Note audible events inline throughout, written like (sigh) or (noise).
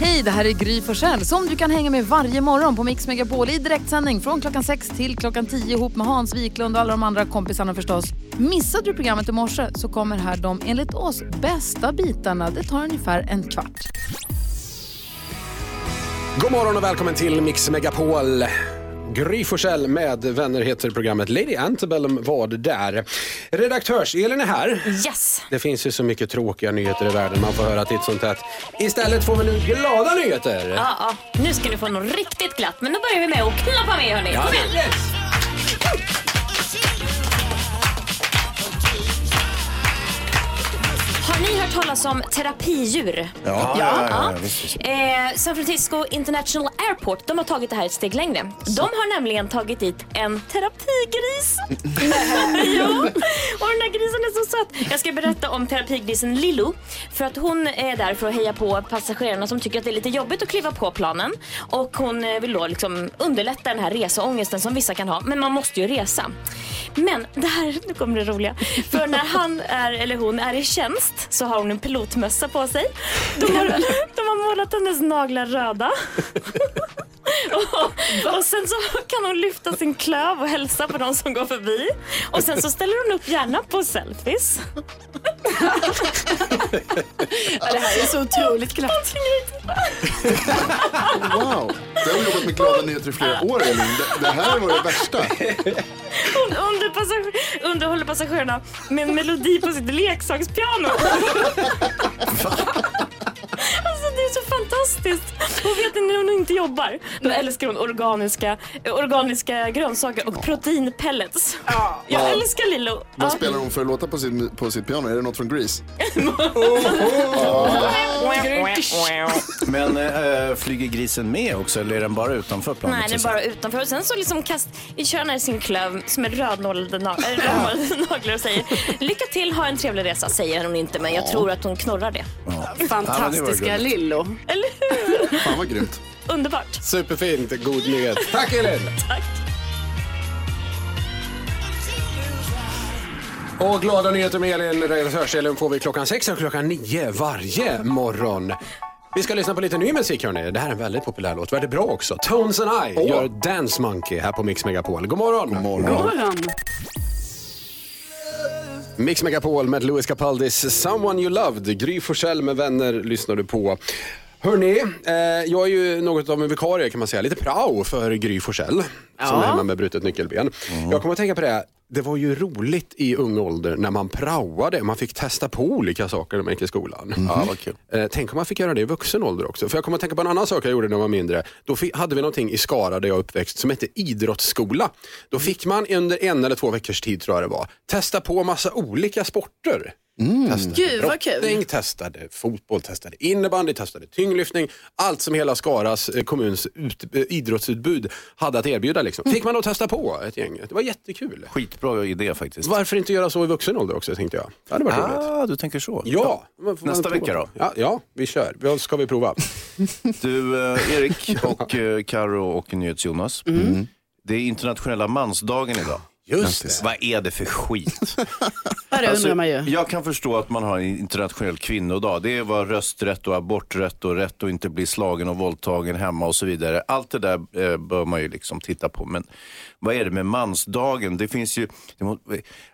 Hej, det här är Gry Forssell som du kan hänga med varje morgon på Mix Megapol i direktsändning från klockan 6 till klockan 10 ihop med Hans Wiklund och alla de andra kompisarna förstås. Missade du programmet i morse så kommer här de enligt oss bästa bitarna. Det tar ungefär en kvart. God morgon och välkommen till Mix Megapol. Gry Forssell med vänner heter programmet. Lady Antebellum var där. Redaktörs-Elin är här. Yes! Det finns ju så mycket tråkiga nyheter i världen man får höra titt som tätt. Istället får vi nu glada nyheter. Ja, ja. Nu ska ni få något riktigt glatt. Men då börjar vi med att knappa med hörni. Kom igen! Har ni hört talas om terapidjur? Ja, ja, ja, visst, visst. Eh, San Francisco International Airport de har tagit det här ett steg längre. De har nämligen tagit dit en terapigris. (laughs) ja, och den där grisen är så söt. Jag ska berätta om terapigrisen Lillo. För att hon är där för att heja på passagerarna som tycker att det är lite jobbigt att kliva på planen. Och hon eh, vill då liksom underlätta den här reseångesten som vissa kan ha. Men man måste ju resa. Men det här, (laughs) nu kommer det roliga. För när han är, eller hon är i tjänst så har hon en pilotmössa på sig. De har, (laughs) de har målat hennes naglar röda. (laughs) (laughs) Och, sen så kan hon lyfta sin klöv och hälsa på de som går förbi. Och sen så ställer hon upp gärna på selfies. Ja, det här är så otroligt glatt. Wow. Jag har jobbat med glada nyheter i flera år Elin. Det, det här var det värsta. Hon under passager, underhåller passagerarna med en melodi på sitt leksakspiano. Det är så fantastiskt. Och vet ni när hon inte jobbar? Då älskar hon organiska, organiska grönsaker och proteinpellets. Jag älskar Lillo. Vad spelar hon för låtar på, sin, på sitt piano? Är det något från Grease? (laughs) Men äh, flyger grisen med också eller är den bara utanför planet? Nej, den är bara utanför. Och sen så liksom kast, kör i sin klöv som är rödnålade (laughs) rödmålade naglar och säger lycka till, ha en trevlig resa, säger hon inte, men jag tror att hon knorrar det. (laughs) Fantastiska gulligt. Lillo. Eller hur? Fan vad grymt. Underbart. Superfint, god nyhet. (laughs) Tack Elin! Tack. Och glada nyheter med Elin, redaktörs-Elin får vi klockan sex och klockan nio varje morgon. Vi ska lyssna på lite ny musik hörni. Det här är en väldigt populär låt, väldigt bra också. Tones and I gör Dance Monkey här på Mix Megapol. God morgon! God morgon. Mix Megapol med Louis Capaldis Someone You Loved. Gry Forssell med vänner lyssnar du på. Hörni, eh, jag är ju något av en vikarie kan man säga, lite prao för Gry Forssell som är hemma med brutet nyckelben. Jag kommer att tänka på det, det var ju roligt i ung ålder när man praoade, man fick testa på olika saker när man gick i skolan. Ja, vad kul. Eh, tänk om man fick göra det i vuxen ålder också. För jag kommer att tänka på en annan sak jag gjorde när jag var mindre. Då hade vi någonting i Skara där jag uppväxt som hette idrottsskola. Då fick man under en eller två veckors tid tror jag det var, testa på massa olika sporter. Testade Gud, vad kul. testade fotboll, testade innebandy, testade tyngdlyftning. Allt som hela Skaras eh, kommuns ut, eh, idrottsutbud hade att erbjuda. Liksom. Fick man då testa på ett gäng. Det var jättekul. Skitbra idé faktiskt. Varför inte göra så i vuxen ålder också tänkte jag. Det hade varit roligt. Ah, du tänker så. Ja. man Nästa vecka då? Ja, ja, vi kör. Vad ska vi prova? (laughs) Du, eh, Erik och eh, Karo och NyhetsJonas. Mm. Det är internationella mansdagen idag. Just det. Vad är det för skit? (laughs) Det Alltså, undrar man ju. jag kan förstå att man har en internationell kvinnodag. Det är vad rösträtt och aborträtt och rätt att inte bli slagen och våldtagen hemma och så vidare. Allt det där eh, bör man ju liksom titta på. Men vad är det med mansdagen? Det finns ju,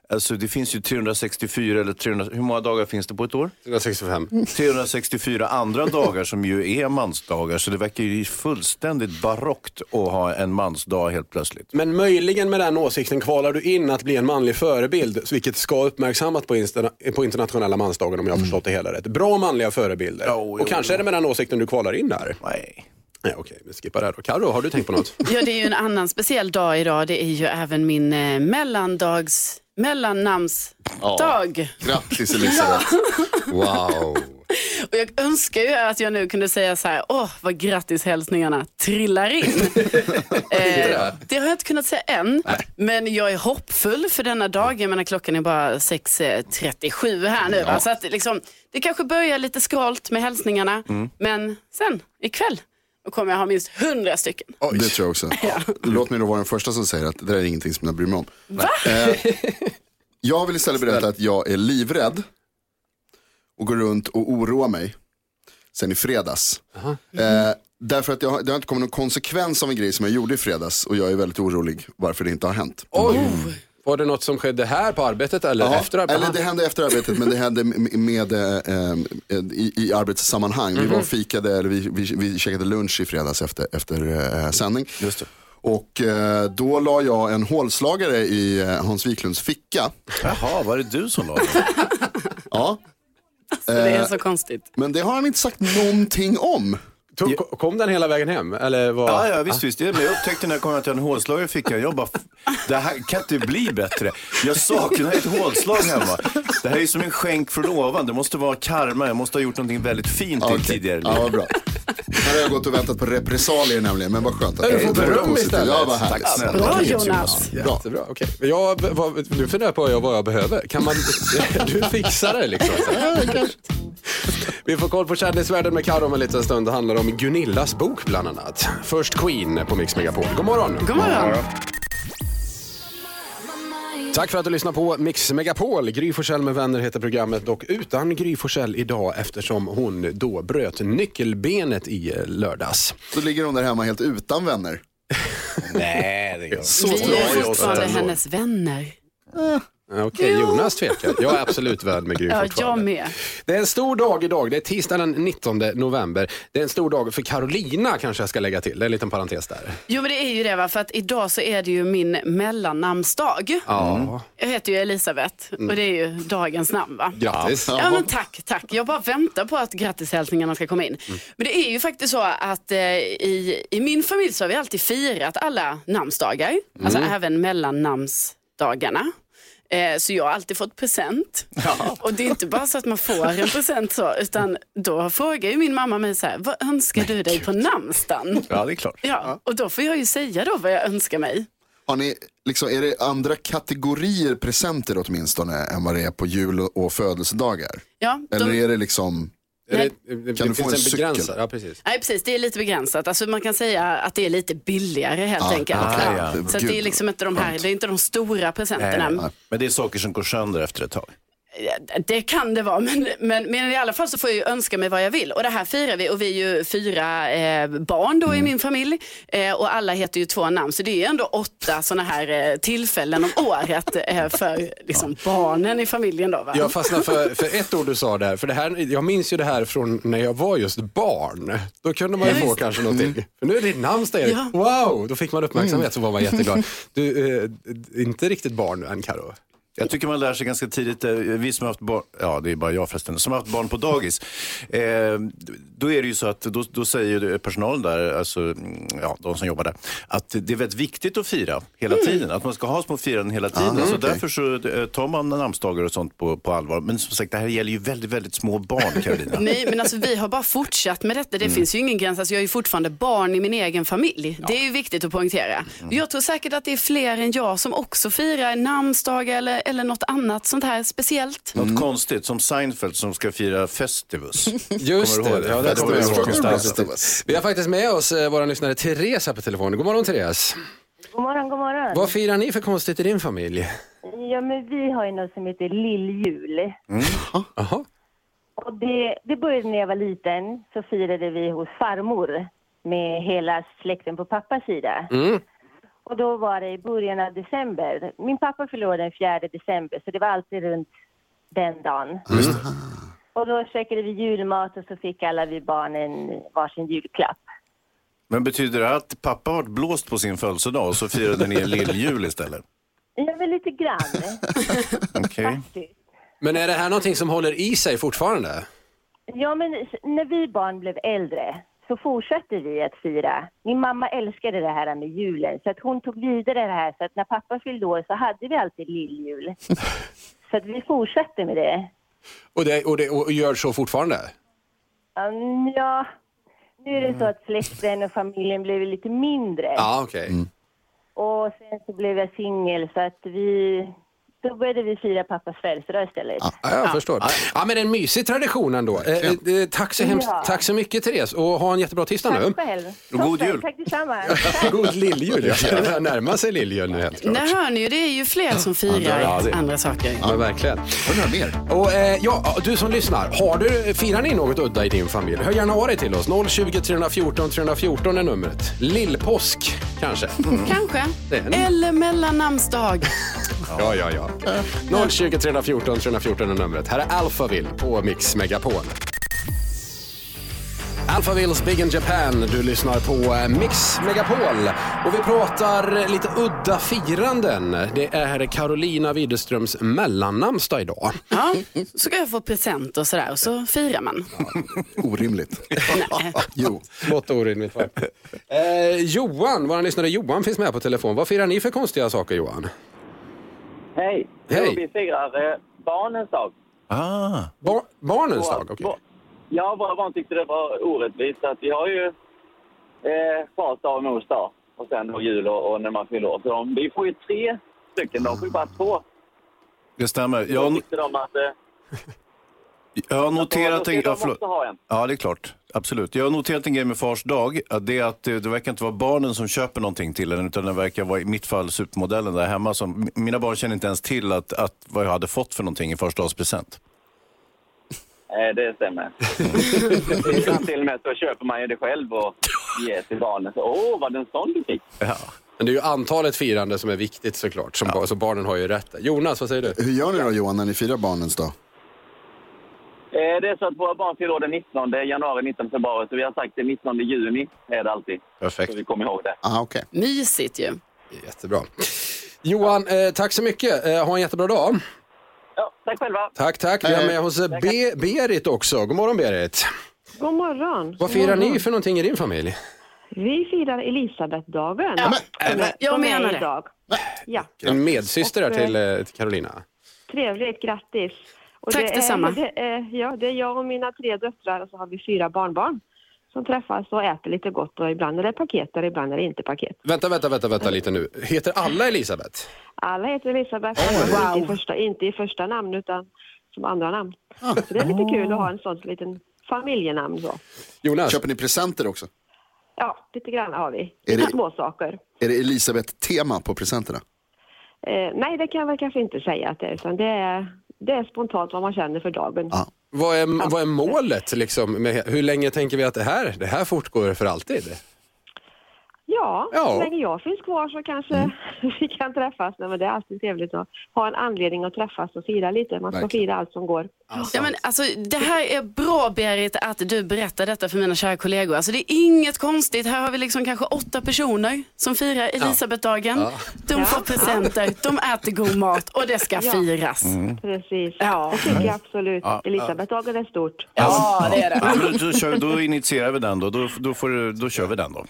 alltså, det finns ju 364 eller 300, hur många dagar finns det på ett år? 165. 364 andra dagar som ju är mansdagar. Så det verkar ju fullständigt barockt att ha en mansdag helt plötsligt. Men möjligen med den åsikten kvalar du in att bli en manlig förebild, vilket ska uppmärksammas på, på internationella mansdagen om jag har förstått det hela rätt. Bra manliga förebilder. Jo, jo, och kanske är det med den åsikten du kvalar in där. Nej. Nej, okej, vi skippar det då. Karo, har du tänkt på något? (laughs) Ja, det är ju en annan speciell dag idag. Det är ju även min eh, mellandags, mellannamnsdag. Grattis Elisabeth. (laughs) Wow. Och jag önskar ju att jag nu kunde säga så här, åh vad grattis-hälsningarna trillar in. (laughs) eh, det har jag inte kunnat säga än, men jag är hoppfull för denna dag. Jag menar klockan är bara 6.37 här nu. Va? Så att liksom, det kanske börjar lite skralt med hälsningarna, men sen ikväll då kommer jag ha minst 100 stycken. Det tror jag också. Låt mig då vara den första som säger att det där är ingenting som jag bryr mig om. Eh, jag vill istället berätta att jag är livrädd och går runt och oroar mig sen i fredags. Eh, därför att jag, har- det har inte kommit någon konsekvens av en grej som jag gjorde i fredags och jag är väldigt orolig varför det inte har hänt. Oj! Var det något som skedde här på arbetet eller Ja, efter arbetet? Eller det hände efter arbetet men det hände med, med, eh, eh, i, i arbetssammanhang. Vi var och fikade, eller vi, vi, vi käkade lunch i fredags efter, efter eh, sändning. Just det. Och eh, då la jag en hålslagare i eh, Hans Wiklunds ficka. Jaha, var det du som la den? Ja, Så det är Eh, så konstigt. men det har han inte sagt någonting om. Tog, kom den hela vägen hem? Eller vad? Ja, ja visst, visst. Det, men jag upptäckte när jag kom att jag hade en hålslagare i fickan. Jag bara, det här kan inte bli bättre. Jag saknar ett hålslag hemma. Det här är som en skänk från ovan. Det måste vara karma. Jag måste ha gjort någonting väldigt fint i Okej. ett tidigare Ja, liv. vad bra. Här har jag gått och väntat på repressalier nämligen, men vad skönt att Ja, du det får är beröm istället. Ja, vad härligt. Tack snälla. Bra Jonas. Bra. Jättebra, okej. Jag, vad, nu funderar jag på vad jag behöver. Kan man, (laughs) du fixar det liksom. (laughs) Vi får koll på kändisvärlden med Karo om en liten stund. Det handlar om Gunillas bok bland annat. Först Queen på Mix Megapol. God morgon! God morgon. Tack för att du lyssnar på Mix Megapol. Gry Forssell med vänner heter programmet och utan Gry Forssell idag eftersom hon då bröt nyckelbenet i lördags. Så ligger hon där hemma helt utan vänner. (laughs) Nej, det gör Så Vi är fortfarande hennes vänner. Ja, Okej, Jonas tvekar. Jag är absolut vän med Gry (laughs) Ja, jag med. Det är en stor dag idag. Det är tisdag den 19 november. Det är en stor dag för Carolina kanske jag ska lägga till. Det är en liten parentes där. Jo men det är ju det va, för att idag så är det ju min mellannamnsdag. Ja, Jag heter ju Elisabeth och det är ju dagens namn va. grattis. Ja men tack, tack. Jag bara väntar på att grattishälsningarna ska komma in. Men det är ju faktiskt så att eh, i, i min familj så har vi alltid firat alla namnsdagar. Alltså även mellannamnsdagarna. Eh, så jag har alltid fått present. Och det är inte bara så att man får en present så, utan då frågar ju min mamma mig så här, vad önskar du dig på namnsdagen? Ja, det är klart. Ja, och då får jag ju säga då vad jag önskar mig. Har ni, liksom, är det andra kategorier presenter åtminstone än vad det är på jul och- och födelsedagar? Ja, Eller de, är det liksom, Det, det, Kan du få en cykel? Ja, precis. nej precis, det är lite begränsat. Alltså man kan säga att det är lite billigare helt enkelt. okej, ja. Så att det är liksom inte de här, det är inte de stora presenterna. Men det är saker som går sönder efter ett tag. Det kan det vara, men, men, men i alla fall så får jag ju önska mig vad jag vill. Och det här firar vi och vi är ju fyra eh, barn då i min familj eh, och alla heter ju två namn. Så det är ju ändå åtta sådana här eh, tillfällen om året eh, för liksom, barnen i familjen. Då, va? Jag fastnade för, för ett ord du sa där. För det här, jag minns ju det här från när jag var just barn. Då kunde man ju få kanske någonting. För nu är det ditt namnsdag Erik. Ja. Wow, då fick man uppmärksamhet så var man jätteglad. (laughs) Du, eh, inte riktigt barn än Karo. Jag tycker man lär sig ganska tidigt, eh, vi som har haft barn, ja det är bara jag förresten, som har haft barn på dagis. Eh, då är det ju så att då, då säger personalen där, alltså mm, ja, de som jobbar där, att det är väldigt viktigt att fira hela tiden. Att man ska ha små firanden hela tiden. så okej. därför så eh, tar man namnsdagar och sånt på, på allvar. Men som sagt, det här gäller ju väldigt, väldigt små barn Carolina. (laughs) Nej, men alltså vi har bara fortsatt med detta. Det Mm. finns ju ingen gräns. Alltså, jag är ju fortfarande barn i min egen familj. Det är ju viktigt att poängtera. Mm. Jag tror säkert att det är fler än jag som också firar namnsdagar eller, eller något annat sånt här speciellt. Något konstigt, som Seinfeld som ska fira Festivus. (laughs) Just Kommer du ihåg det, det? ja, det kommer jag ihåg. Festivus. Vi har faktiskt med oss eh, vår lyssnare Therese här på telefon. God morgon Therese. God morgon, god morgon. Vad firar ni för konstigt i din familj? Ja, men vi har ju något som heter lilljul. Jaha. Och det, det började när jag var liten, så firade vi hos farmor med hela släkten på pappas sida. Mm. Och då var det i början av december. Min pappa förlorade den 4 december, så det var alltid runt den dagen. Och då käkade vi julmat och så fick alla vi barnen varsin julklapp. Men betyder det att pappa har blåst på sin födelsedag och så firade ni lilljul istället? Ja, men lite grann (laughs) Okej. faktiskt. Men är det här någonting som håller i sig fortfarande? Ja, men när vi barn blev äldre så fortsatte vi att fira. Min mamma älskade det här med julen så att hon tog vidare det här så att när pappa fyllde år så hade vi alltid lilljul. (laughs) så att vi fortsatte med det. Och, det, och, det, och gör så fortfarande? Um, ja, nu är det så att släkten och familjen blev lite mindre. Ja, okej. Och sen så blev jag singel så att vi, Då började vi fira pappas födelsedag istället. Ja, jag förstår. Ja, men en mysig tradition ändå. Eh, eh, tack, så hemskt, Ja. tack så mycket Therese och ha en jättebra tisdag nu. Tack själv. God Toppen, jul. Tack detsamma. (laughs) God lilljul. Jag börjar närma sig lilljul nu helt klart. Där hör ni ju, det är ju fler som firar Ja, det- andra saker. Ja, men verkligen. Ni höra mer? Och, eh, ja, du som lyssnar, har du, firar ni något udda i din familj? Hör gärna av dig till oss. 020 314 314 är numret. Lillpåsk kanske? Kanske. Det är en- Eller mellannamnsdag. Ja, ja, ja. 020 314 314 är numret. Här är Alphaville på Mix Megapol. Alphavilles Big in Japan. Du lyssnar på eh, Mix Megapol. Och vi pratar lite udda firanden. Det är Carolina Widerströms mellannamnsdag idag. Ja, så ska jag få present och sådär och så firar man. Orimligt. (laughs) jo. Smått orimligt. Eh, Johan, vår lyssnare Johan finns med på telefon. Vad firar ni för konstiga saker Johan? Hej! Hej. Jo, vi firar eh, barnens dag. Ah, Bar- barnens dag? Okej. Vår- Ja, våra barn tyckte det var orättvist. Att vi har ju eh, fars dag och mors dag och sen då jul och, och när man fyller år. Så de, vi får ju tre stycken, de får ju bara två. det stämmer. Då Jag, tyckte de att eh, jag har då noterat en... Ja, förlåt. också ha en. Ja, det är klart. Absolut. Jag har noterat en grej med Fars dag. Det, är att det, det verkar inte vara barnen som köper någonting till en, utan det verkar vara i mitt fall supermodellen där hemma. Som, mina barn känner inte ens till att, att vad jag hade fått för någonting i Fars dagspresent. Eh, det stämmer. Ibland (laughs) till och med så köper man ju det själv och ger till barnen. Så, Åh, var det en sån du fick? Ja. Men det är ju antalet firande som är viktigt såklart. Som bar- Så barnen har ju rätt. Jonas, vad säger du? Hur gör ni då Johan när ni firar barnens dag? Eh, det är så att våra barn fyller den 19 januari, 19 februari. Så vi har sagt den 19 juni är det alltid. Perfekt. Så vi kommer ihåg det. Ah, okej. Mysigt ju. Jättebra. Johan, eh, tack så mycket. Eh, ha en jättebra dag. Ja, tack själva. Tack, tack. Vi har med oss Be- Berit också. God morgon Berit. God morgon. Vad firar ni för någonting i din familj? Vi firar Elisabethdagen. Ja, Som är- jag menar det. idag. Ja, En medsyster här Och, till, till Carolina. trevligt. Grattis. Och Tack det är, detsamma. Det är, ja, det är jag och mina tre döttrar och så har vi fyra barnbarn som träffas och äter lite gott och ibland är det paket och ibland är det inte paket. Vänta, vänta, vänta, vänta lite nu. Heter alla Elisabeth? Alla heter Elisabeth, men inte, i första, inte i första namn utan som andra namn. Ah. Så det är lite kul att ha en sån liten familjenamn så. Jonas? Köper ni presenter också? Ja, lite grann har vi. Är det- Små saker. Är det Elisabeth-tema på presenterna? Eh, nej, det kan jag väl kanske inte säga att det är, utan det är, det är spontant vad man känner för dagen. Ja. Vad är, vad är målet liksom? Med, hur länge tänker vi att det här, det här fortgår för alltid? Ja, Ja. så länge jag finns kvar så kanske (laughs) vi kan träffas. Nej, men det är alltid trevligt att ha en anledning att träffas och fira lite. Man ska Verkligen. fira allt som går. Ja, men alltså, det här är bra Berit att du berättar detta för mina kära kollegor. Alltså, det är inget konstigt. Här har vi liksom kanske åtta personer som firar Elisabethdagen. De får presenter, de äter god mat och det ska Ja. firas. Precis. Ja. Det tycker jag absolut. Elisabethdagen är stort. Ja, det är det. Ja, men då, kör, då initierar vi den då. Då, då, får, du- då kör vi den då.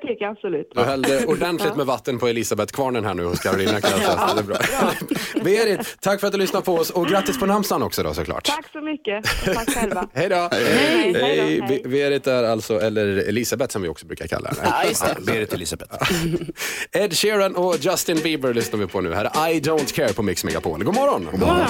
Det tycker jag absolut. Du hällde ordentligt med vatten på Elisabeth-kvarnen här nu hos Carolina kan jag säga. Det är bra. Berit, tack för att du lyssnade på oss och grattis på namnsdagen också då såklart. Tack så mycket och tack själva. (laughs) Hej då! Hej. Hej hej. Be- Berit är alltså, eller Elisabeth som vi också brukar kalla henne. Ja, just det. Berit Elisabeth. Ed Sheeran och Justin Bieber lyssnar vi på nu. Här är I Don't Care på Mix Megapol. God morgon! God morgon.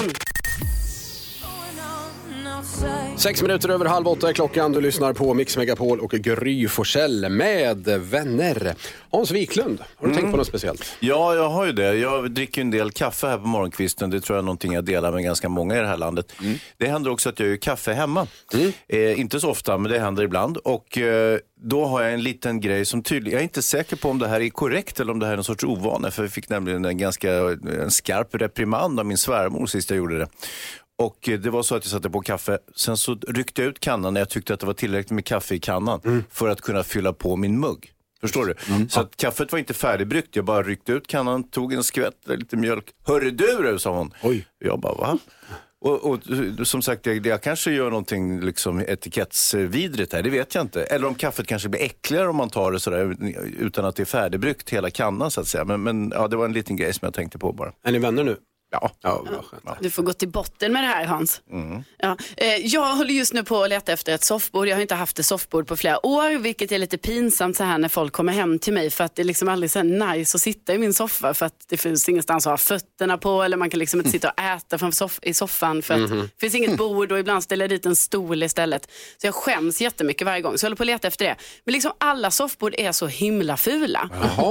Sex minuter över halv åtta är klockan. Du lyssnar på Mix Megapol och Gry Forssell med vänner. Hans Wiklund, har du tänkt på något speciellt? Ja, jag har ju det. Jag dricker en del kaffe här på morgonkvisten. Det tror jag är någonting jag delar med ganska många i det här landet. Det händer också att jag gör kaffe hemma. Eh, inte så ofta, men det händer ibland. Och eh, då har jag en liten grej som tydligen, jag är inte säker på om det här är korrekt eller om det här är en sorts ovana. För vi fick nämligen en ganska en skarp reprimand av min svärmor sist jag gjorde det. Och eh, det var så att jag satte på kaffe, sen så ryckte jag ut kannan när jag tyckte att det var tillräckligt med kaffe i kannan för att kunna fylla på min mugg. Förstår du? Så att kaffet var inte färdigbryggt, jag bara ryckte ut kannan, tog en skvätt, lite mjölk. Hörru du, du, sa hon. Oj. Jag bara, va? Och, och som sagt, jag, jag kanske gör någonting liksom etikettsvidrigt här, det vet jag inte. Eller om kaffet kanske blir äckligare om man tar det sådär utan att det är färdigbryggt hela kannan så att säga. Men, men ja, det var en liten grej som jag tänkte på bara. Är ni vänner nu? Ja. Ja. Du får gå till botten med det här Hans. Ja. Eh, jag håller just nu på att leta efter ett soffbord. Jag har inte haft ett soffbord på flera år, vilket är lite pinsamt så här när folk kommer hem till mig. För att det är liksom aldrig så nice att sitta i min soffa för att det finns ingenstans att ha fötterna på eller man kan liksom inte sitta och äta soff- i soffan för att det finns inget bord och ibland ställer jag dit en stol istället. Så jag skäms jättemycket varje gång. Så jag håller på att leta efter det. Men liksom alla soffbord är så himla fula.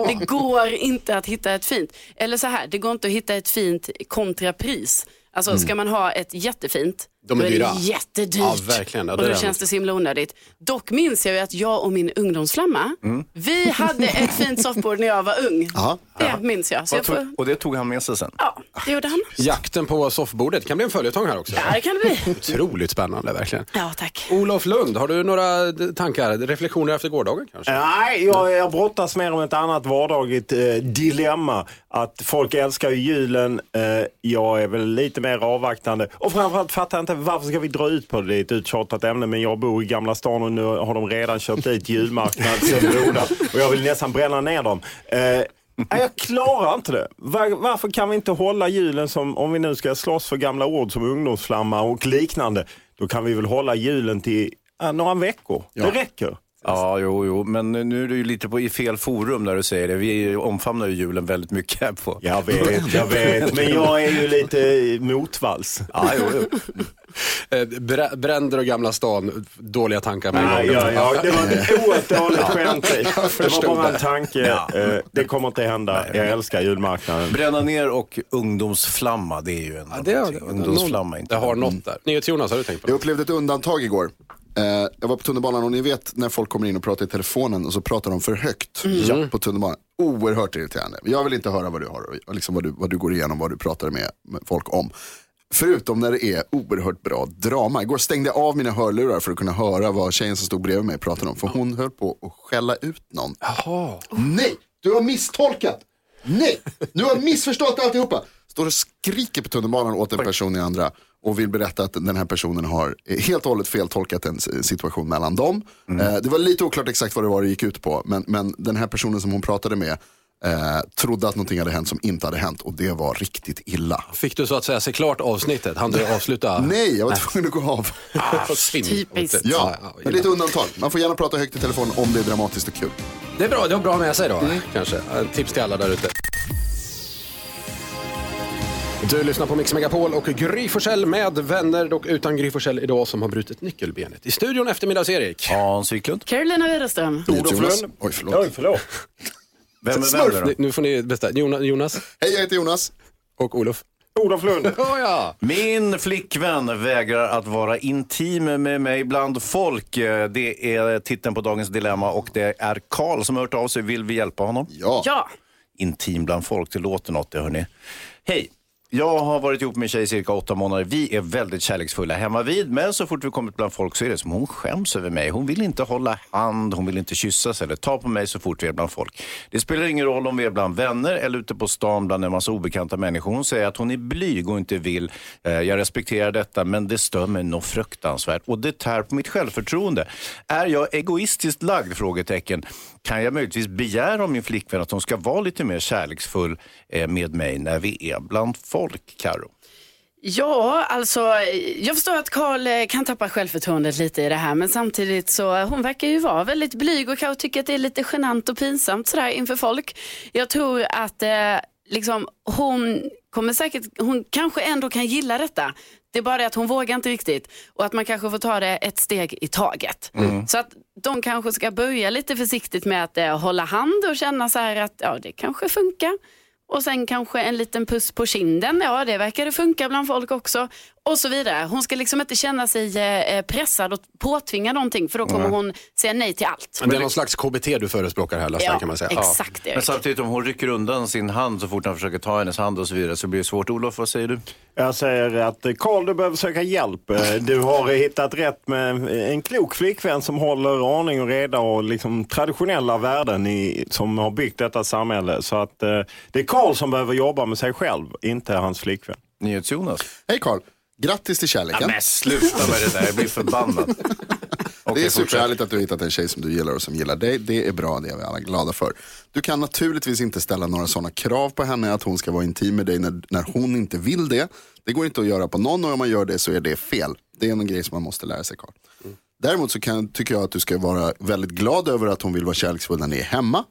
Det går inte att hitta ett fint. Eller så här, det går inte att hitta ett fint kontrapris. Alltså ska man ha ett jättefint, De är då är dyra. det jättedyrt. Ja, verkligen. Ja, och det då är känns det. det så himla onödigt. Dock minns jag ju att jag och min ungdomsflamma, Mm. vi hade ett fint soffbord när jag var ung. Jaha. Det minns jag. Så Vad jag får, tog, och det tog han med sig sen. ja, det gjorde han. Jakten på soffbordet kan bli en följetong här också. Ja, det kan det bli. Otroligt spännande verkligen. Ja, tack. Olof Lund, har du några tankar, reflektioner efter gårdagen kanske? Nej, jag, jag brottas mer om ett annat vardagligt eh, dilemma. Att folk älskar ju julen. Eh, jag är väl lite mer avvaktande. Och framförallt fattar jag inte varför ska vi dra ut på det. Det är ett uttjatat ämne men jag bor i Gamla stan och nu har de redan köpt dit julmarknadsbodar. (laughs) Och jag vill nästan bränna ner dem. Eh, Nej, jag klarar inte det. Var, varför kan vi inte hålla julen som, om vi nu ska slåss för gamla ord som ungdomsflamma och liknande, då kan vi väl hålla julen till ja, några veckor. Det räcker. Ja, jo, jo, men nu är du ju lite på, i fel forum när du säger det. Vi omfamnar ju julen väldigt mycket här på. Jag vet, jag vet. Men jag är ju lite motvalls. Ja, jo, jo. Eh, brä- Bränder och Gamla stan, dåliga tankar med Nej, ja, ja, det var ett oerhört dåligt skämt. Det var bara en det. tanke. Eh, Det kommer inte hända. Jag älskar julmarknaden. Bränna ner och ungdomsflamma, det är ju en Ja, det, har- ungdomsflamma. Inte. det har något där. NyhetsJonas, har du tänkt på Jag det? upplevde ett undantag igår. Eh, jag var på tunnelbanan och ni vet när folk kommer in och pratar i telefonen och så pratar de för högt ja, på tunnelbanan. Oerhört irriterande. Jag vill inte höra vad du har, och liksom vad, du, vad du går igenom, vad du pratar med, med folk om. Förutom när det är oerhört bra drama. Igår stängde jag av mina hörlurar för att kunna höra vad tjejen som stod bredvid mig pratade om. För hon höll på att skälla ut någon. Nej, du har misstolkat. Nej, du har missförstått alltihopa. Står och skriker på tunnelbanan åt en person i andra och vill berätta att den här personen har eh, helt och hållet feltolkat en situation mellan dem. Eh, det var lite oklart exakt vad det var det gick ut på, men, men den här personen som hon pratade med eh, trodde att någonting hade hänt som inte hade hänt och det var riktigt illa. Fick du så att säga se klart avsnittet? Han du avsluta? Nej, jag var tvungen att gå av. Synd. Typiskt. Ja, ja, men det är ett undantag. Man får gärna prata högt i telefon om det är dramatiskt och kul. Det är bra, det har bra med sig då. Kanske. En tips till alla där ute. Du lyssnar på Mix Megapol och Gry Forssell med vänner, dock utan Gry Forssell idag som har brutit nyckelbenet. I studion eftermiddags-Erik. Hans Wiklund. Carolina Widerström. Olof Jonas. Lund. Oj, förlåt. Oj, förlåt. Vem är vänner då? Nu- får ni bestämma. Jonas, Jonas Hej, jag heter Jonas. och Olof. Olof Lund. (laughs) Oh, ja. Min flickvän vägrar att vara intim med mig bland folk. Det är titeln på dagens dilemma och det är Karl som har hört av sig. Vill vi hjälpa honom? Ja. Ja. Intim bland folk, det låter något det hörni. Hej! Jag har varit ihop med en tjej i cirka åtta månader. Vi är väldigt kärleksfulla hemma vid men så fort vi kommit bland folk så är det som hon skäms över mig. Hon vill inte hålla hand, hon vill inte kyssas eller ta på mig så fort vi är bland folk. Det spelar ingen roll om vi är bland vänner eller ute på stan bland en massa obekanta människor. Hon säger att hon är blyg och inte vill. Eh, jag respekterar detta men det stör mig nog fruktansvärt och det tär på mitt självförtroende. Är jag egoistiskt lagd? Frågetecken. Kan jag möjligtvis begära av min flickvän att hon ska vara lite mer kärleksfull eh, med mig när vi är bland folk, Karo? Ja, alltså jag förstår att Karl eh, kan tappa självförtroendet lite i det här men samtidigt så eh, hon verkar ju vara väldigt blyg och kanske tycker att det är lite genant och pinsamt sådär inför folk. Jag tror att eh, liksom hon kommer säkert, hon kanske ändå kan gilla detta. Det är bara det att hon vågar inte riktigt och att man kanske får ta det ett steg i taget. Så att de kanske ska börja lite försiktigt med att eh, hålla hand och känna så här att ja, det kanske funkar. Och sen kanske en liten puss på kinden, ja det verkar det funka bland folk också. Och så vidare. Hon ska liksom inte känna sig eh, pressad och påtvinga någonting för då kommer hon säga nej till allt. Men det är någon slags KBT du förespråkar här Lasse, Ja, kan man säga. exakt Men Erik. samtidigt om hon rycker undan sin hand så fort han försöker ta hennes hand och så vidare så blir det svårt. Olof, vad säger du? Jag säger att eh, Karl, du behöver söka hjälp. Eh, Du har hittat rätt med en klok flickvän som håller ordning och reda och liksom traditionella värden i, som har byggt detta samhälle. Så att eh, det är Karl som behöver jobba med sig själv, inte hans flickvän. NyhetsJonas? Hej Karl, grattis till kärleken. Men sluta med det där, jag blir förbannad. (laughs) Okej, det är superhärligt att du har hittat en tjej som du gillar och som gillar dig. Det är bra, det är vi alla glada för. Du kan naturligtvis inte ställa några sådana krav på henne att hon ska vara intim med dig när, när hon inte vill det. Det går inte att göra på någon och om man gör det så är det fel. Det är en grej som man måste lära sig Carl. Däremot så kan, tycker jag att du ska vara väldigt glad över att hon vill vara kärleksfull när ni är hemma.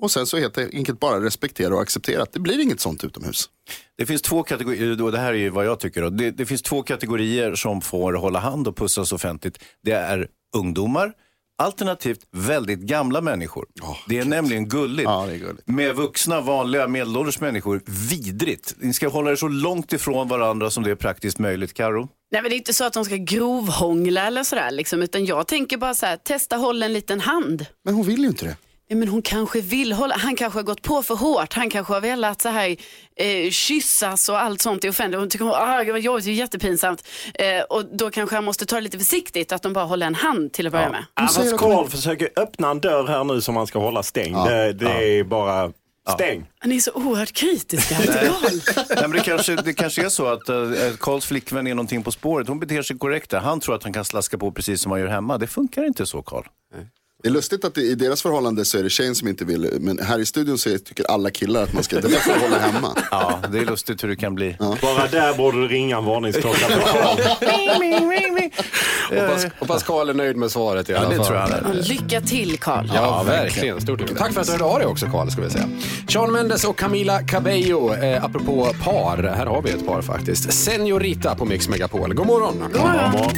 Och sen så helt enkelt bara respektera och acceptera att det blir inget sånt utomhus. Det finns två kategorier, och det här är ju vad jag tycker. Då. Det, det finns två kategorier som får hålla hand och pussas offentligt. Det är ungdomar, alternativt väldigt gamla människor. det är nämligen gulligt. Ja, det är gulligt. Med vuxna, vanliga, medelålders människor, vidrigt. Ni ska hålla er så långt ifrån varandra som det är praktiskt möjligt. Karo? Nej men det är inte så att de ska grovhångla eller sådär liksom, utan jag tänker bara så här, testa hålla en liten hand. Men hon vill ju inte det. Ja, men hon kanske vill hålla, han kanske har gått på för hårt, han kanske har velat så här eh, kyssas och allt sånt i offentligt. Hon tycker ah, det var jobbigt, det är jättepinsamt. Eh, och då kanske han måste ta det lite försiktigt, att de bara håller en hand till att börja med. Ja, fast att hon- Carl försöker öppna en dörr här nu som man ska hålla stängd. Det, det är bara stäng. Ni är så oerhört kritiska Carl. (laughs) Nej, men det, kanske, det kanske är så att Karls flickvän är någonting på spåret. Hon beter sig korrekt där. Han tror att han kan slaska på precis som han gör hemma. Det funkar inte så, Karl. Det är lustigt att det, i deras förhållande så är det tjejen som inte vill, men här i studion så tycker alla killar att man ska, det där får hålla hemma. (laughs) Ja, det är lustigt hur det kan bli. Bara där borde du ringa en varningsklocka. Hoppas, hoppas Karl är nöjd med svaret i alla det fall. tror jag han är. Ja, Lycka till Carl. Ja, verkligen. Stort tack. Tack för att du hörde av dig också, Karl, ska vi säga. Sean Mendes och Camila Cabello, eh, apropå par. Här har vi ett par faktiskt. Senorita på Mix Megapol. God morgon. God morgon.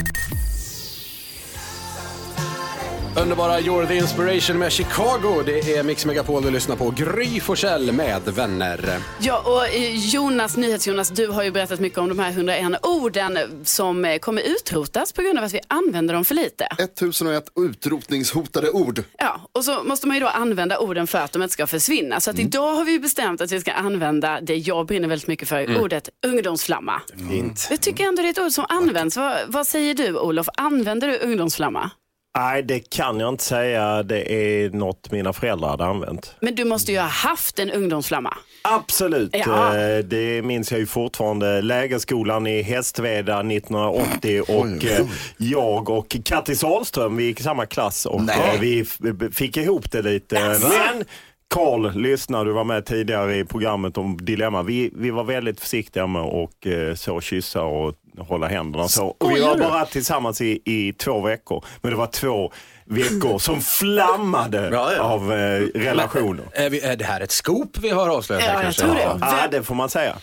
Underbara You're the Inspiration med Chicago. Det är Mix Megapol du lyssnar på. Gry Forssell med vänner. Ja, och eh, Jonas, NyhetsJonas, du har ju berättat mycket om de här 101 orden som eh, kommer utrotas på grund av att vi använder dem för lite. 1001 utrotningshotade ord. Ja, och så måste man ju då använda orden för att de inte ska försvinna. Så att idag har vi bestämt att vi ska använda det jag brinner väldigt mycket för, ordet ungdomsflamma. Fint. Jag tycker ändå det är ett ord som används. Vad, vad säger du Olof, använder du ungdomsflamma? Nej, det kan jag inte säga. Det är något mina föräldrar hade använt. Men du måste ju ha haft en ungdomsflamma. Absolut, Ja. Eh, det minns jag ju fortfarande. Lägerskolan i Hästveda 1980 och eh, jag och Kattis Ahlström, vi gick i samma klass och eh, vi fick ihop det lite. Men Karl, lyssna, du var med tidigare i programmet om Dilemma. Vi, vi var väldigt försiktiga med att eh, så kyssa och hålla händerna så. Och vi var bara tillsammans i, i två veckor. Men det var två veckor som flammade Ja, ja. av eh, relationer. Är, vi, är det här ett scoop vi har avslöjat? Ja, jag kanske? tror det. Ja, det får man säga.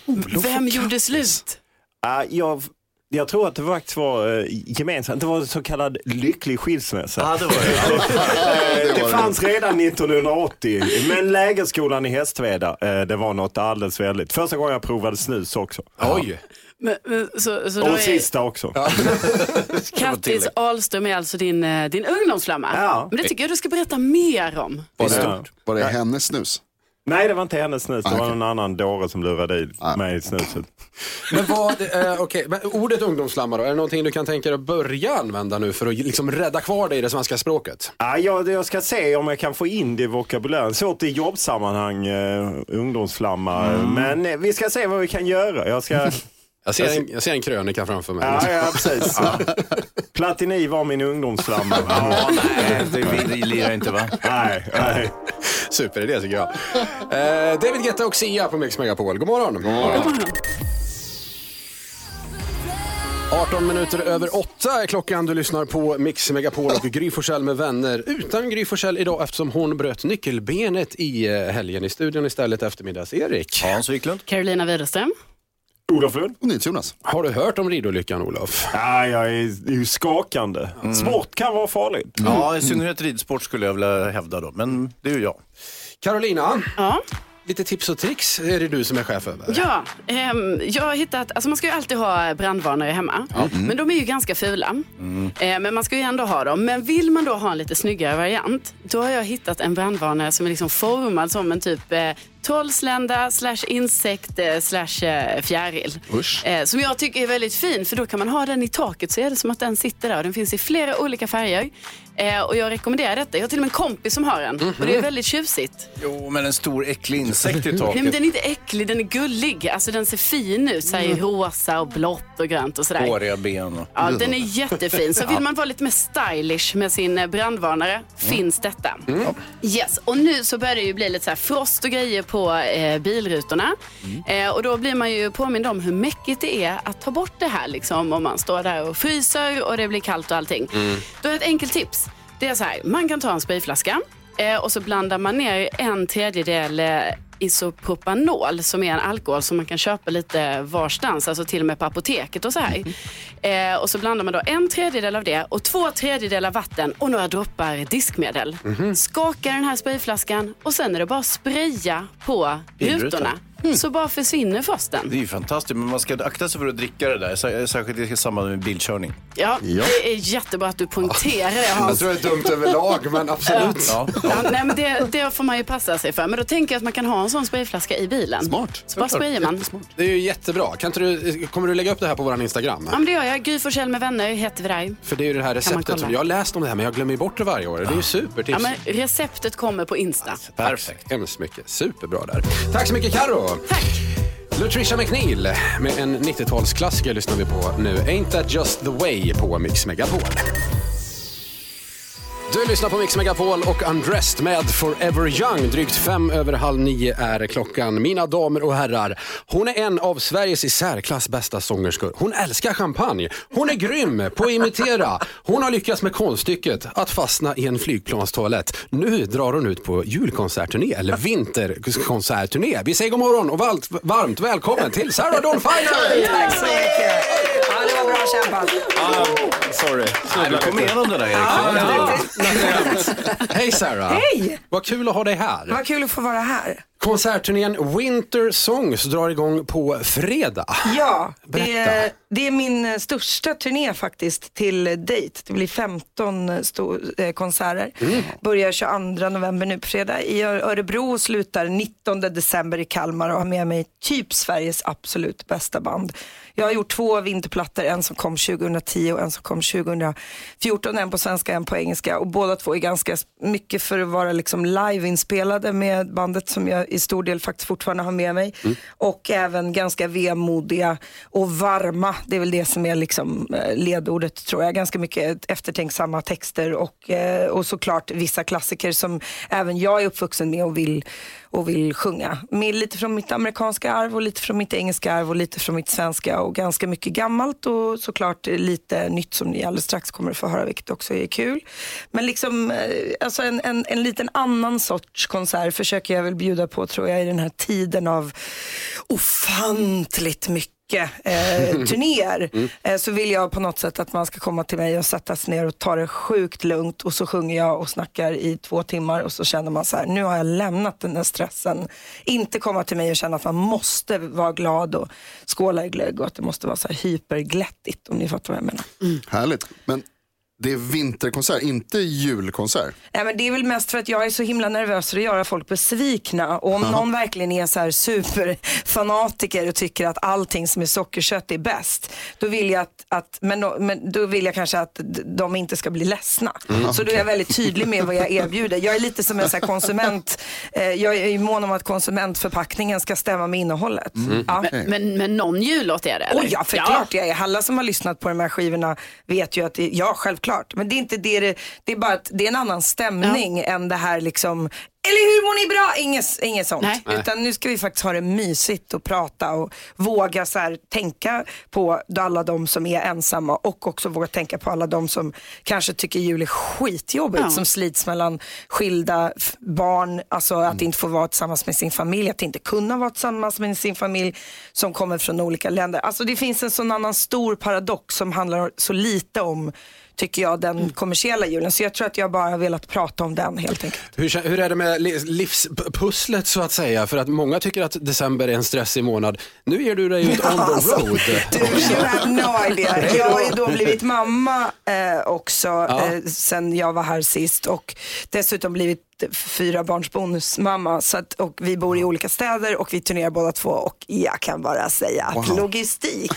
Vem gjorde slut? Ja, jag, jag tror att det faktiskt var eh, gemensamt. Det var en så kallad lycklig skilsmässa. Ja, det var det. (laughs) Eh, det fanns redan 1980, men lägerskolan i Hästveda, eh, det var något alldeles väldigt. Första gången jag provade snus också. Oj. Men, men, så, så Och är sista också. (laughs) Kattis Ahlström är alltså din, eh, din ungdomsflamma? Ja. Men det tycker jag du ska berätta mer om. Var det, Ja. var det hennes snus? Nej, det var inte hennes snus. Det Ah, var någon annan dåre som lurade i Ah. mig i snuset. (laughs) Men vad, eh, okej, men ordet ungdomsflamma då, är det någonting du kan tänka dig att börja använda nu för att liksom rädda kvar det i det svenska språket? Ja, jag, jag ska se om jag kan få in det i vokabulären. Svårt i jobbsammanhang, eh, ungdomsflamma. Men eh, vi ska se vad vi kan göra. Jag ska... (laughs) Jag ser en, jag ser en krönika framför mig. Ja, ja precis. (laughs) Platini var min ungdomsflamma. Ja, nej, det lirar inte va? Nej, nej. Superidé tycker jag. Eh, David Guetta och Sia på Mix Megapol. God morgon. God morgon. 18 minuter över 8 är klockan. Du lyssnar på Mix Megapol och Gry Forssell med vänner. Utan Gry Forssell idag eftersom hon bröt nyckelbenet i eh, helgen. I studion istället eftermiddags-Erik. Hans Wiklund. Carolina Widerström. Olof Lund? Och NyhetsJonas. Har du hört om ridolyckan Olof? Ja, jag är ju skakande. Sport kan vara farligt. Ja, i synnerhet ridsport skulle jag vilja hävda då, men det är ju jag. Carolina, Ja. Lite tips och tricks är det du som är chef över. Ja, ehm, jag har hittat, alltså man ska ju alltid ha brandvarnare hemma. Men de är ju ganska fula. Eh, men man ska ju ändå ha dem. Men vill man då ha en lite snyggare variant, då har jag hittat en brandvarnare som är liksom formad som en typ eh, trollslända slash insekt eh, slash eh, fjäril. Usch. Eh, som jag tycker är väldigt fin för då kan man ha den i taket så är det som att den sitter där och den finns i flera olika färger. Eh, och jag rekommenderar detta. Jag har till och med en kompis som har en. Och det är väldigt tjusigt. Jo, men en stor äcklig insekt i Nej, men taket. den är inte äcklig, den är gullig. Alltså den ser fin ut, så här, i rosa och blått och grönt och sådär. Håriga ben. Och... Ja, den är jättefin. Så vill man vara lite mer stylish med sin eh, brandvarnare finns detta. Yes, och nu så börjar det ju bli lite så här frost och grejer på eh, bilrutorna. Eh, och då blir man ju påmind om hur mäckigt det är att ta bort det här liksom om man står där och fryser och det blir kallt och allting. Då är ett enkelt tips. Det är så här, man kan ta en sprayflaska eh, och så blandar man ner en tredjedel eh, isopropanol som är en alkohol som man kan köpa lite varstans, alltså till och med på apoteket och så här. Eh, och så blandar man då en tredjedel av det och två tredjedelar vatten och några droppar diskmedel. Skaka den här sprayflaskan och sen är det bara att spraya på Bilrutan. Rutorna. Så bara försvinner frosten. Det är ju fantastiskt, men man ska akta sig för att dricka det där, sär- särskilt i samband med bilkörning. Ja, Ja. det är jättebra att du poängterar det (laughs) Jag Hans. tror det är dumt överlag, men (laughs) absolut. Ja. Ja, nej, men det, det får man ju passa sig för. Men då tänker jag att man kan ha en sån sprayflaska i bilen. Smart. Så bara sprayar man. Det är ju jättebra. Kan inte du, kommer du lägga upp det här på vår Instagram? Ja, men det gör jag. Gry Forssell med vänner heter vi där. För det är ju det här receptet som jag har läst om det här men jag glömmer bort det varje år. Det är ju supertips. Ja, men receptet kommer på Insta. Perfekt. Hemskt mycket. Superbra där. Tack så mycket Karo. Tack. Lutricia McNeil med en 90-talsklassiker lyssnar vi på nu. Ain't that just the way på Mix Megapol. Du lyssnar på Mix Megapol och Undressed med Forever Young. Drygt fem över halv nio är klockan. Mina damer och herrar, hon är en av Sveriges i särklass bästa sångerskor. Hon älskar champagne. Hon är grym på att imitera. Hon har lyckats med konststycket att fastna i en flygplanstoalett. Nu drar hon ut på julkonsertturné, eller vinterkonsertturné. Vi säger god morgon och varmt, varmt välkommen till Sarah Dawn Finer! Tack så mycket. Ja, det var bra kämpat. Sorry. Nej, du kom igenom det där Erik. Hej Sarah! Hej! Vad kul att ha dig här. Vad kul att få vara här. Konsertturnén Winter Songs drar igång på fredag. Ja, det är, det är min eh, största turné faktiskt till date. Det blir 15 sto- eh, konserter. Börjar 22 november nu på fredag i Örebro och slutar 19 december i Kalmar och har med mig typ Sveriges absolut bästa band. Jag har gjort två vinterplattor, en som kom 2010 och en som kom 2014, en på svenska, en på engelska och båda två är ganska mycket för att vara liksom live-inspelade med bandet som jag i stor del faktiskt fortfarande har med mig och även ganska vemodiga och varma. Det är väl det som är liksom eh, ledordet tror jag. Ganska mycket eftertänksamma texter och, eh, och såklart vissa klassiker som även jag är uppvuxen med och vill, och vill sjunga. Med lite från mitt amerikanska arv och lite från mitt engelska arv och lite från mitt svenska och ganska mycket gammalt och såklart lite nytt som ni alldeles strax kommer att få höra vilket också är kul. Men liksom eh, alltså en, en, en liten annan sorts konsert försöker jag väl bjuda på tror jag i den här tiden av ofantligt mycket eh, (laughs) turnéer eh, så vill jag på något sätt att man ska komma till mig och sätta sig ner och ta det sjukt lugnt och så sjunger jag och snackar i två timmar och så känner man så här, nu har jag lämnat den där stressen. Inte komma till mig och känna att man måste vara glad och skåla i glögg och att det måste vara så här hyperglättigt om ni fattar vad jag menar. Härligt. Men det är vinterkonsert, inte julkonsert. Nej, men det är väl mest för att jag är så himla nervös för att göra folk besvikna. Och om någon verkligen är så här superfanatiker och tycker att allting som är sockerkött är bäst. Då vill jag, att, att, men då, men då vill jag kanske att de inte ska bli ledsna. Så då är jag väldigt tydlig med vad jag erbjuder. Jag är lite som en så här konsument. Eh, jag är ju mån om att konsumentförpackningen ska stämma med innehållet. Ja. Men, men någon jullåt är det eller? Oh ja, för klart jag är. Alla som har lyssnat på de här skivorna vet ju att det, ja, självklart. Men det är inte det, det, det är bara att det är en annan stämning än det här liksom, eller hur mår ni bra? Inget, inget sånt. Nej. Utan nu ska vi faktiskt ha det mysigt och prata och våga så här, tänka på alla de som är ensamma och också våga tänka på alla de som kanske tycker jul är skitjobbigt Ja. som slits mellan skilda barn, alltså att inte få vara tillsammans med sin familj, att inte kunna vara tillsammans med sin familj som kommer från olika länder. Alltså det finns en sån annan stor paradox som handlar så lite om tycker jag, den kommersiella julen. Så jag tror att jag bara har velat prata om den helt enkelt. Hur, hur är det med li- livspusslet så att säga? För att många tycker att december är en stressig månad. Nu ger du dig ut (laughs) on the Alltså, road. Du, you have no idea. Jag har ju (laughs) då blivit mamma eh, också Ja. eh, sen jag var här sist och dessutom blivit fyra barns bonusmamma så att, och vi bor i olika städer och vi turnerar båda två och jag kan bara säga att Wow. logistik,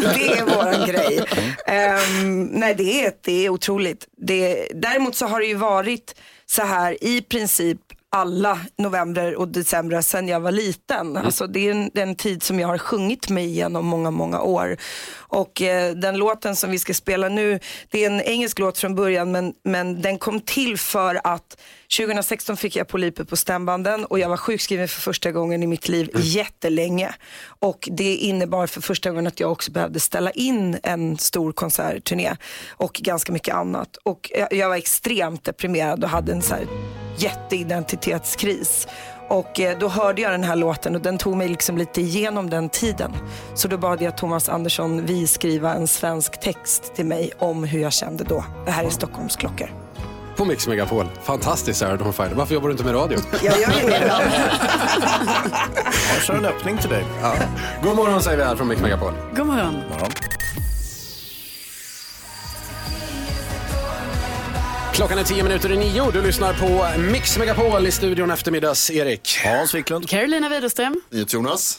det är våran (laughs) grej. Ehm, nej det är, det är otroligt. Det, däremot så har det ju varit så här i princip alla november och december sedan jag var liten. Alltså det är en, den tid som jag har sjungit mig igenom många, många år. Och eh, den låten som vi ska spela nu, det är en engelsk låt från början men, men den kom till för att 2016 fick jag polyper på stämbanden och jag var sjukskriven för första gången i mitt liv jättelänge. Och det innebar för första gången att jag också behövde ställa in en stor konsertturné och ganska mycket annat. Och jag, jag var extremt deprimerad och hade en så här jätteidentitetskris. Och eh, då hörde jag den här låten och den tog mig liksom lite igenom den tiden. Så då bad jag Thomas Andersson vi skriva en svensk text till mig om hur jag kände då. Det här är Stockholms klockor. På Mix Megapol. Fantastiskt Sarah Dawn Finer. Varför jobbar du inte med radio? (laughs) Jag gör ju det. (laughs) Jag kör en öppning till dig. Ja. God morgon säger vi här från Mix Megapol. God morgon. Klockan är tio minuter i nio. Du lyssnar på Mix Megapol i studion eftermiddags. Erik. Hans Wiklund. Carolina Widerström. Jonas.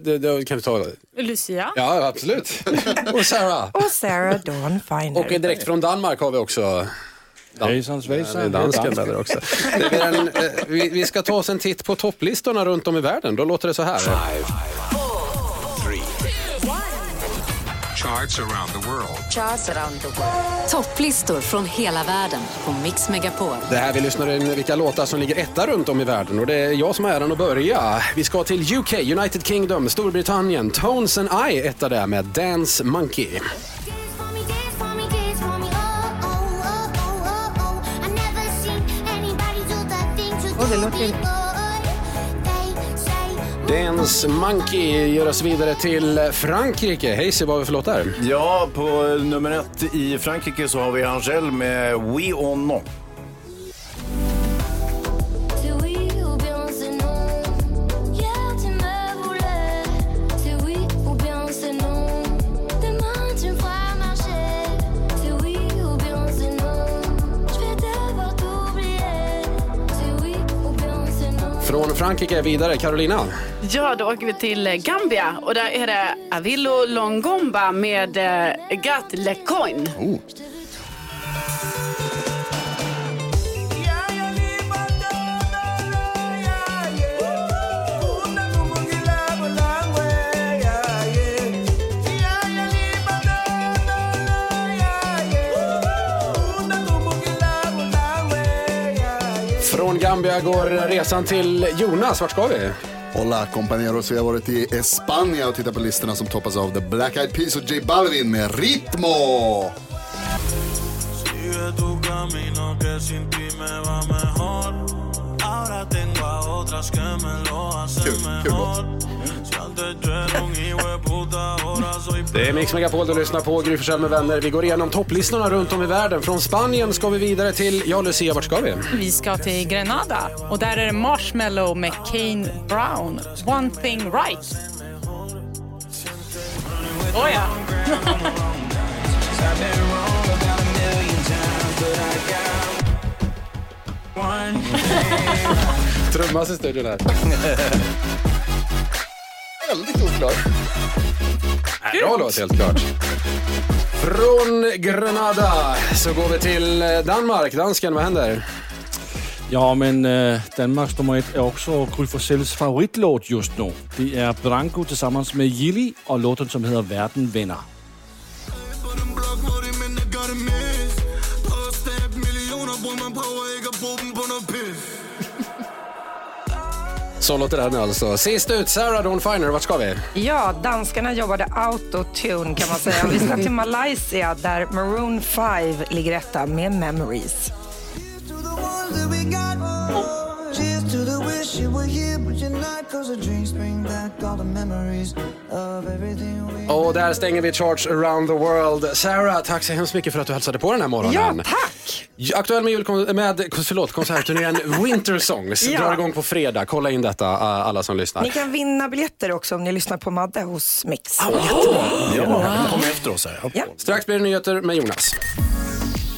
Det, det kan vi ta. Lucia. Ja, absolut. (laughs) Och Sarah. Och Sarah Dawn Finer. Och direkt från Danmark har vi också Hejsan svejsan. Ja, det är dansken där också. En, eh, vi, vi ska ta oss en titt på topplistorna runt om i världen. Då låter det så här. Charts around the world. Charts around the world. Topplistor från hela världen på Mix Megapol. Det här vi lyssnar in vilka låtar som ligger etta runt om i världen och det är jag som har äran att börja. Vi ska till UK, United Kingdom, Storbritannien. Tones and I etta där med Dance Monkey. Och det låter. Dance Monkey gör oss vidare till Frankrike. Hej, se vad vi för låtar? Ja, på nummer ett i Frankrike så har vi Angel med We On Not. Från Frankrike vidare, Carolina. Ja, då åker vi till eh, Gambia och där är det Avilo Longomba med eh, Gat Le Coin. Från Gambia går resan till Jonas. Vart ska vi? Hola compañeros, vi har varit i Spanien och tittat på listorna som toppas av The Black Eyed Peas och J Balvin med Ritmo. Sigue tu camino Det är Mix Megapol du lyssnar på, Gry med vänner. Vi går igenom topplistorna runt om i världen. Från Spanien ska vi vidare till, ja Lucia, vart ska vi? Vi ska till Grenada och där är det Marshmallow med Kane Brown. One thing right. Oh ja. (laughs) Trummas i studion här. (laughs) Väldigt oklart. Bra låt helt klart. Från Grenada så går vi till eh, Danmark. Dansken, vad händer? Ja, men äh, Danmarks nummer ett är också Gry favoritlåt just nu. Det är Branko tillsammans med Gilly och låten som heter Världen vänner. Så låter den alltså. Sist ut, Sarah Dawn Finer. Vart ska vi? Ja, danskarna jobbade autotune kan man säga. Vi ska till Malaysia där Maroon 5 ligger etta med Memories. Wish you were here, but you're not. Cause the drinks bring back all the memories of everything we Och där stänger vi Charts around the world. Sarah, tack så hemskt mycket för att du hälsade på den här morgonen. Ja, tack! Aktuell med, julkon- med förlåt, konsertturnén (laughs) Winter Songs. Ja. Drar igång på fredag. Kolla in detta, alla som lyssnar. Ni kan vinna biljetter också om ni lyssnar på Madde hos Mix. Ja, kom efter oss här. Ja. Strax blir det nyheter med Jonas.